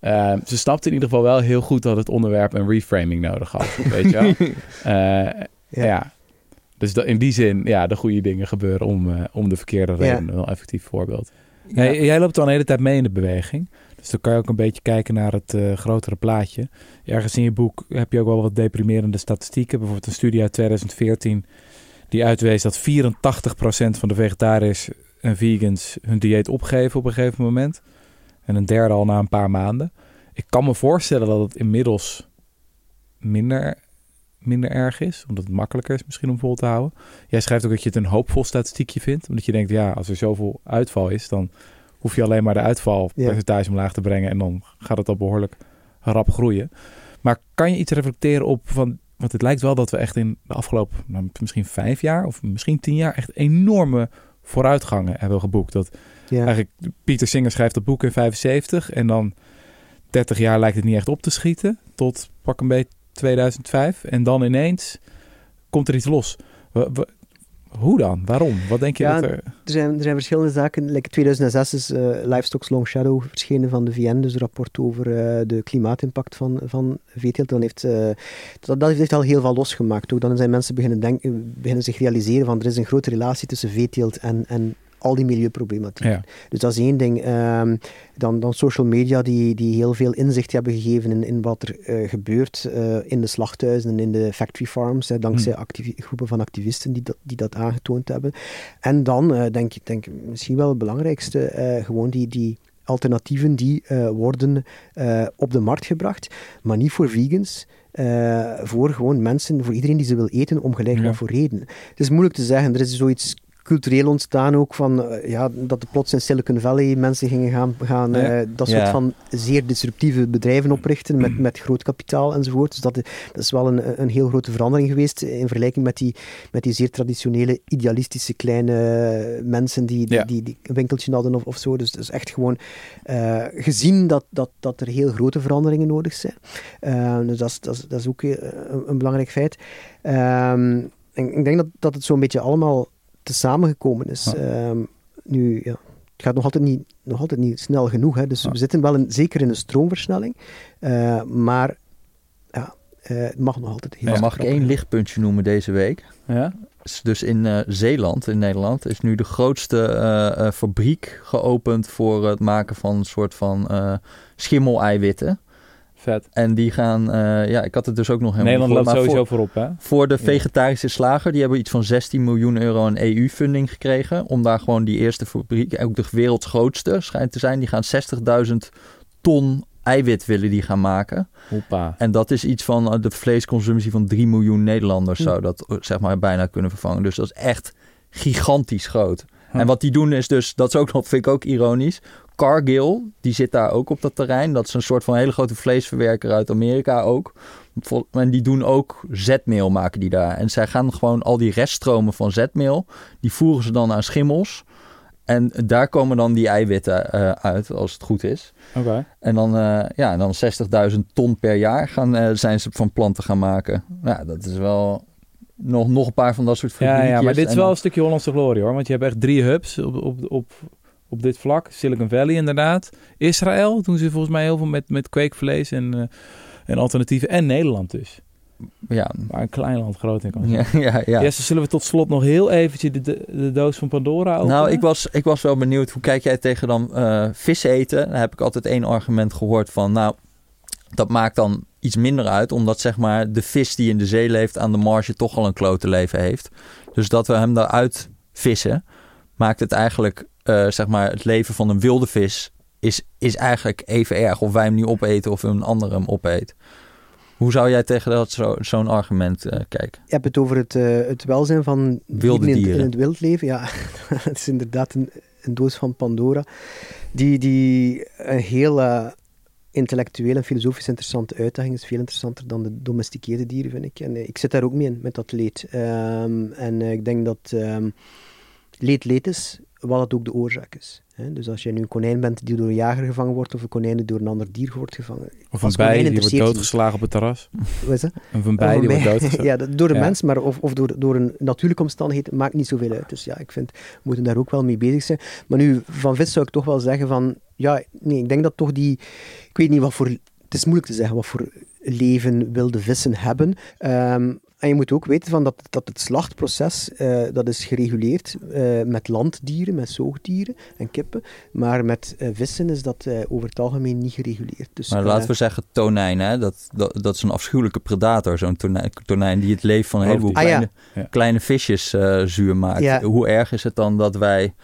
eh, ze snapte in ieder geval wel heel goed dat het onderwerp een reframing nodig had. (laughs) Weet je wel? Eh, ja. Dus dat, in die zin, ja, de goede dingen gebeuren om, eh, om de verkeerde reden. Wel effectief voorbeeld. Hey, jij loopt al een hele tijd mee in de beweging. Dus dan kan je ook een beetje kijken naar het eh, grotere plaatje. Ergens in je boek heb je ook wel wat deprimerende statistieken. Bijvoorbeeld een studie uit 2014 die uitwees dat 84% van de vegetariërs en vegans hun dieet opgeven op een gegeven moment. En een derde al na een paar maanden. Ik kan me voorstellen dat het inmiddels minder, minder erg is. Omdat het makkelijker is misschien om vol te houden. Jij schrijft ook dat je het een hoopvol statistiekje vindt. Omdat je denkt, ja, als er zoveel uitval is, dan hoef je alleen maar de uitvalpercentage omlaag te brengen. En dan gaat het al behoorlijk rap groeien. Maar kan je iets reflecteren op van. Want het lijkt wel dat we echt in de afgelopen nou, misschien vijf jaar of misschien tien jaar echt enorme vooruitgangen hebben geboekt. Dat ja. eigenlijk Pieter Singer schrijft dat boek in 75 en dan 30 jaar lijkt het niet echt op te schieten tot pak een beetje 2005 en dan ineens komt er iets los. Hoe dan? Waarom? Wat denk je Ja, dat er... Er zijn, er zijn verschillende zaken. Like 2006 is eh Livestock's Long Shadow verschenen van de VN, dus een rapport over eh, de klimaatimpact van, van veeteelt. Dan heeft, eh, dat, dat heeft al heel veel losgemaakt. Ook dan zijn mensen beginnen, denken, beginnen zich realiseren van er is een grote relatie tussen veeteelt en, en al die milieuproblematiek. Ja. Dus dat is één ding. Ehm, dan, dan social media die, die heel veel inzicht hebben gegeven in, in wat er eh, gebeurt eh, in de slachthuizen en in de factory farms, hè, dankzij Hmm. groepen van activisten die dat, die dat aangetoond hebben. En dan eh, denk ik denk, misschien wel het belangrijkste, gewoon die, die alternatieven die worden op de markt gebracht, maar niet voor vegans. voor gewoon mensen, voor iedereen die ze wil eten, om gelijk Ja. wat voor reden. Het is moeilijk te zeggen. Er is zoiets cultureel ontstaan ook van eh, ja, dat er plots in Silicon Valley mensen gingen gaan, gaan Ja. eh, dat soort Ja. van zeer disruptieve bedrijven oprichten met, met groot kapitaal enzovoort. Dus dat, dat is wel een, een heel grote verandering geweest in vergelijking met die, met die zeer traditionele, idealistische kleine mensen die, die, Ja. die, die een winkeltje hadden of, of zo. Dus, dus echt gewoon eh, gezien dat, dat, dat er heel grote veranderingen nodig zijn. Eh, dus dat is, dat, is, dat is ook eh, een, een belangrijk feit. En ik denk dat, dat het zo'n beetje allemaal samengekomen is. Ja. Ehm, nu, ja, het gaat nog altijd niet, nog altijd niet snel genoeg. Hè. Dus Ja. we zitten wel in, zeker in een stroomversnelling. Eh, maar ja, eh, het mag nog altijd heel Maar mag ik één lichtpuntje noemen deze week? Ja? Dus in eh, Zeeland, in Nederland, is nu de grootste fabriek geopend voor het maken van een soort van eh schimmel-eiwitten. Vet. En die gaan, eh, ja, ik had het dus ook nog helemaal Nederland niet loopt sowieso maar voorop, hè? Voor, voor de vegetarische slager, die hebben iets van 16 miljoen euro aan EU-funding gekregen. Om daar gewoon die eerste fabriek, ook de werelds grootste schijnt te zijn. Die gaan 60.000 ton eiwit willen die gaan maken. Hoppa. En dat is iets van eh, de vleesconsumptie van 3 miljoen Nederlanders Hm. zou dat eh, zeg maar bijna kunnen vervangen. Dus dat is echt gigantisch groot. Hm. En wat die doen is dus, dat is ook nog, vind ik ook ironisch. Cargill, die zit daar ook op dat terrein. Dat is een soort van hele grote vleesverwerker uit Amerika ook. En die doen ook zetmeel maken die daar. En zij gaan gewoon al die reststromen van zetmeel, die voeren ze dan aan schimmels. En daar komen dan die eiwitten eh, uit, als het goed is. Oké. En dan, eh, ja, dan 60.000 ton per jaar gaan, eh, zijn ze van planten gaan maken. Ja, dat is wel nog, nog een paar van dat soort Ja, fabriekjes. ja, maar dit is wel dan- een stukje Hollandse glorie hoor. Want je hebt echt drie hubs op, op, op, op dit vlak. Silicon Valley inderdaad. Israël doen ze volgens mij heel veel met, met kweekvlees en, eh, en alternatieven. En Nederland dus. Ja, Waar een klein land groot in kan ja, (laughs) ja. ja. Zullen we tot slot nog heel eventjes de, de, de doos van Pandora openen? Nou, ik was, ik was wel benieuwd, hoe kijk jij tegen dan eh vis eten? Daar heb ik altijd één argument gehoord van, nou, dat maakt dan iets minder uit, omdat zeg maar de vis die in de zee leeft aan de marge toch al een klote leven heeft. Dus dat we hem daaruit vissen, maakt het eigenlijk, eh, zeg maar, het leven van een wilde vis is, is eigenlijk even erg. Of wij hem nu opeten of een ander hem opeet. Hoe zou jij tegen dat zo, zo'n argument eh, kijken? Je hebt het over het, eh, het welzijn van Wilde in, dieren. in het wildleven. Ja, (laughs) het is inderdaad een, een doos van Pandora. Die, die een heel eh, intellectueel en filosofisch interessante uitdaging is. Veel interessanter dan de domesticeerde dieren, vind ik. En ik zit daar ook mee in, met dat leed. Ehm, en ik denk dat ehm, leed leed is, wat het ook de oorzaak is. Hè? Dus als je nu een konijn bent die door een jager gevangen wordt, of een konijn die door een ander dier wordt gevangen. Of een bij die wordt doodgeslagen op het terras. (laughs) Wat is dat? Of een bij die wordt (laughs) doodgeslagen. Ja, door een Ja. mens, maar of, of door, door een natuurlijke omstandigheid, maakt niet zoveel uit. Dus ja, ik vind, we moeten daar ook wel mee bezig zijn. Maar nu, van vis zou ik toch wel zeggen van, ja, nee, ik denk dat toch die, ik weet niet wat voor, het is moeilijk te zeggen wat voor leven wilde vissen hebben. Ehm, en je moet ook weten van dat, dat het slachtproces, eh, dat is gereguleerd eh, met landdieren, met zoogdieren en kippen. Maar met eh, vissen is dat eh, over het algemeen niet gereguleerd. Dus, Maar eh, laten we zeggen tonijn, hè? Dat, dat, dat is een afschuwelijke predator, zo'n tonijn, tonijn die het leven van een heleboel. Ah, ja. kleine, Ja. kleine visjes eh, zuur maakt. Ja. Hoe erg is het dan dat wij,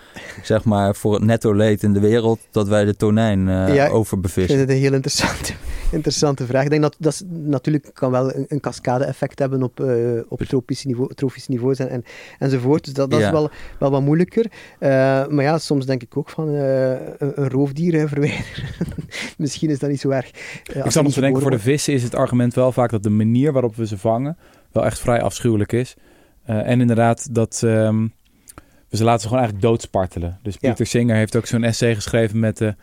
zeg maar, voor het netto leed in de wereld, dat wij de tonijn eh Ja, Ik overbevissen? vind het een heel interessante, interessante vraag. Ik denk dat dat natuurlijk kan wel een, een cascade-effect hebben op, eh, op tropisch, niveau, trofisch niveaus en, en, enzovoort. Dus dat, dat Ja. is wel, wel wat moeilijker. Eh, maar ja, soms denk ik ook van eh, een, een roofdier (laughs) verwijderen. Misschien is dat niet zo erg. Ik niet te denken, voor de vissen is het argument wel vaak dat de manier waarop we ze vangen wel echt vrij afschuwelijk is. En inderdaad dat ehm, we ze laten ze gewoon eigenlijk doodspartelen. Dus Ja. Pieter Singer heeft ook zo'n essay geschreven met de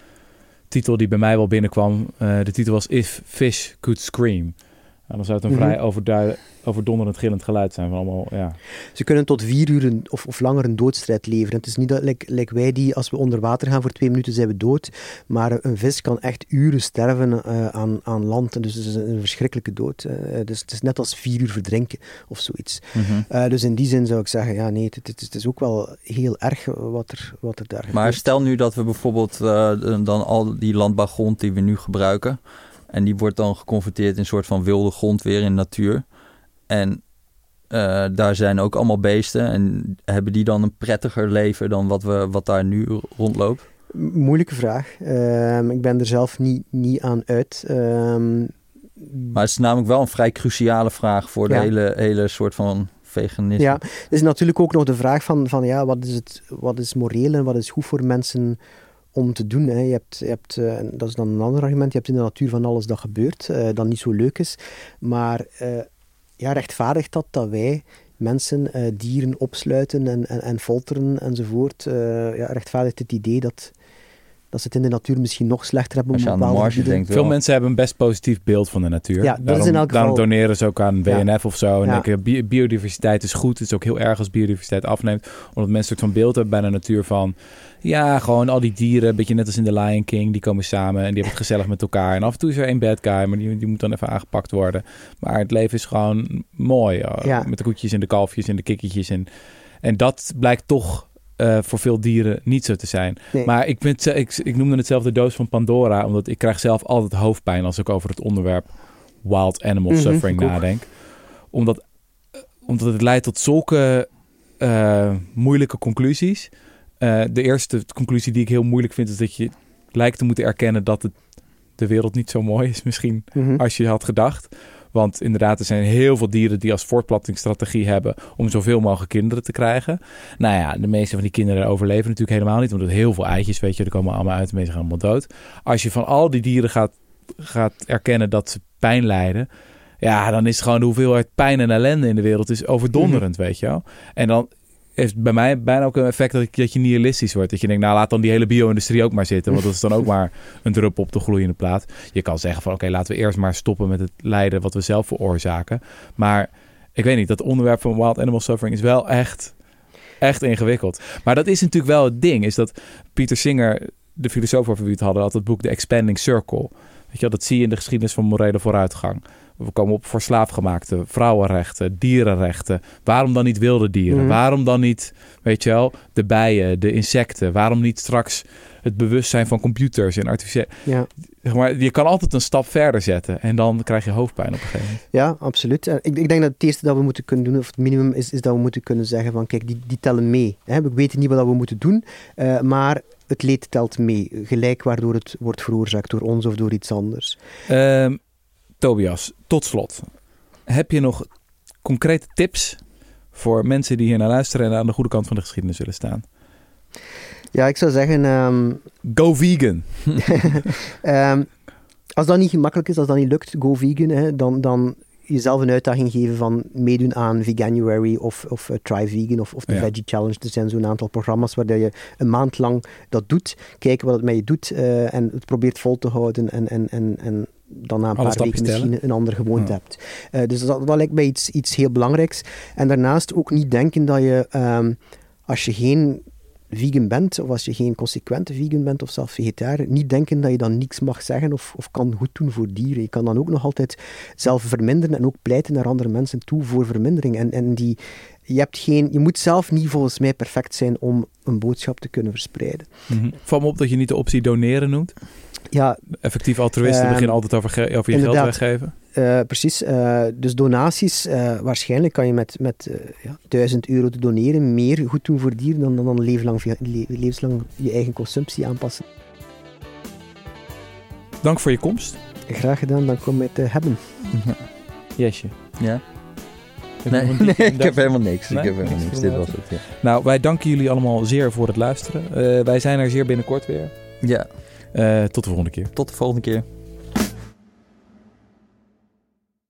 titel die bij mij wel binnenkwam. Eh, de titel was If Fish Could Scream. En dan zou het een Mhm. vrij overdui- overdonderend gillend geluid zijn van allemaal, ja. Ze kunnen tot vier uur een- of, of langer een doodstrijd leveren. Het is niet dat like, like wij die, als we onder water gaan voor twee minuten, zijn we dood. Maar een vis kan echt uren sterven eh, aan, aan land. En dus het is een, een verschrikkelijke dood. eh. dus het is net als vier uur verdrinken of zoiets. Mhm. Eh, dus in die zin zou ik zeggen, ja nee, het, het, is- het is ook wel heel erg wat er, wat er daar Maar gebeurt. stel nu dat we bijvoorbeeld eh, dan al die landbouwgrond die we nu gebruiken... en die wordt dan geconverteerd in een soort van wilde grond weer in natuur... en eh, daar zijn ook allemaal beesten... en hebben die dan een prettiger leven dan wat, we, wat daar nu rondloopt? Moeilijke vraag. Ehm, ik ben er zelf niet, niet aan uit. Ehm, Maar het is namelijk wel een vrij cruciale vraag... voor de Ja. hele, hele soort van veganisme. Ja, er is natuurlijk ook nog de vraag van, van ja, wat, is het, wat is moreel en wat is goed voor mensen om te doen. Hè? Je hebt, je hebt eh, dat is dan een ander argument, je hebt in de natuur van alles dat gebeurt, eh, dat niet zo leuk is. Maar eh, ja, rechtvaardigt dat dat wij mensen dieren opsluiten en, en, en folteren enzovoort? Ja, rechtvaardigt het idee dat, dat ze het in de natuur misschien nog slechter hebben Als op je aan de marge denkt. Veel mensen hebben een best positief beeld van de natuur. Ja, dat is daarom, in elk daarom geval- doneren ze ook aan Ja. WNF of zo. En Ja. denken, bi- biodiversiteit is goed. Het is ook heel erg als biodiversiteit afneemt. Omdat mensen een soort van beeld hebben bij de natuur van... Ja, gewoon al die dieren, een beetje net als in The Lion King. Die komen samen en die hebben het gezellig met elkaar. En af en toe is er één bad guy, maar die, die moet dan even aangepakt worden. Maar het leven is gewoon mooi. Ja. Met de koetjes en de kalfjes en de kikkertjes. En, en dat blijkt toch... uh, voor veel dieren niet zo te zijn. Nee. Maar ik, vind, ik, ik noemde het zelf de doos van Pandora, omdat ik krijg zelf altijd hoofdpijn als ik over het onderwerp wild animal Mhm, suffering nadenk. Omdat, eh, omdat het leidt tot zulke eh, moeilijke conclusies. Eh, de eerste conclusie die ik heel moeilijk vind is dat je lijkt te moeten erkennen dat het, de wereld niet zo mooi is misschien Mhm. als je had gedacht. Want inderdaad, er zijn heel veel dieren die als voortplantingsstrategie hebben om zoveel mogelijk kinderen te krijgen. Nou ja, de meeste van die kinderen overleven natuurlijk helemaal niet, omdat heel veel eitjes, weet je, er komen allemaal uit, de meeste gaan allemaal dood. Als je van al die dieren gaat, gaat erkennen dat ze pijn lijden, ja, dan is gewoon de hoeveelheid pijn en ellende in de wereld is overdonderend, weet je wel. En dan heeft bij mij bijna ook een effect dat, dat je nihilistisch wordt. Dat je denkt, nou laat dan die hele bio-industrie ook maar zitten. Want dat is dan ook maar een druppel op de gloeiende plaat. Je kan zeggen van oké, laten we eerst maar stoppen met het lijden wat we zelf veroorzaken. Maar ik weet niet, dat onderwerp van wild animal suffering is wel echt, echt ingewikkeld. Maar dat is natuurlijk wel het ding. Is dat Pieter Singer, de filosoof over wie het hadden, had het boek The Expanding Circle. Weet je dat zie je in de geschiedenis van morele vooruitgang. We komen op voor slaafgemaakte, vrouwenrechten, dierenrechten. Waarom dan niet wilde dieren? Mhm. Waarom dan niet, weet je wel, de bijen, de insecten? Waarom niet straks het bewustzijn van computers en artificiële... Ja. Maar, je kan altijd een stap verder zetten en dan krijg je hoofdpijn op een gegeven moment. Ja, absoluut. En Ik, ik denk dat het eerste dat we moeten kunnen doen, of het minimum is, is dat we moeten kunnen zeggen van kijk, die, die tellen mee. Hè. We weten niet wat we moeten doen, eh, maar het leed telt mee. Gelijk waardoor het wordt veroorzaakt door ons of door iets anders. Ehm, Tobias, tot slot. Heb je nog concrete tips voor mensen die hier naar luisteren en aan de goede kant van de geschiedenis willen staan? Ja, ik zou zeggen, ehm, Go vegan. (laughs) ehm, als dat niet gemakkelijk is, als dat niet lukt, go vegan, hè, dan, dan jezelf een uitdaging geven van meedoen aan Veganuary of, of eh, Try Vegan of, of de Ja. Veggie Challenge. Er zijn zo'n aantal programma's waar dat je een maand lang dat doet, kijken wat het met je doet eh, en het probeert vol te houden en, en, en, en dan na een paar weken misschien een andere gewoonte Ja. hebt. Eh, dus dat, dat lijkt mij iets, iets heel belangrijks. En daarnaast ook niet denken dat je, ehm, als je geen vegan bent, of als je geen consequente vegan bent, of zelfs vegetariër, niet denken dat je dan niks mag zeggen of, of kan goed doen voor dieren. Je kan dan ook nog altijd zelf verminderen en ook pleiten naar andere mensen toe voor vermindering. En, en die, je, hebt geen, je moet zelf niet volgens mij perfect zijn om een boodschap te kunnen verspreiden. Mhm. Val me op dat je niet de optie doneren noemt. Ja, Effectief altruïsten Ehm, beginnen altijd over, ge- over je geld weggeven. Eh, precies. Eh, dus donaties, eh, waarschijnlijk kan je met, met ja, 1000 euro te doneren meer goed doen voor dieren dan, dan, dan levenslang, via- le- levenslang je eigen consumptie aanpassen. Dank voor je komst. Graag gedaan, dan kom je te hebben. Yesje. Ja? (laughs) Nee, ik heb helemaal niks. Nee, ik heb helemaal niks Dit was het. Ja. Nou, wij danken jullie allemaal zeer voor het luisteren. Eh, wij zijn er zeer binnenkort weer. ja, Eh, tot de volgende keer. tot de volgende keer.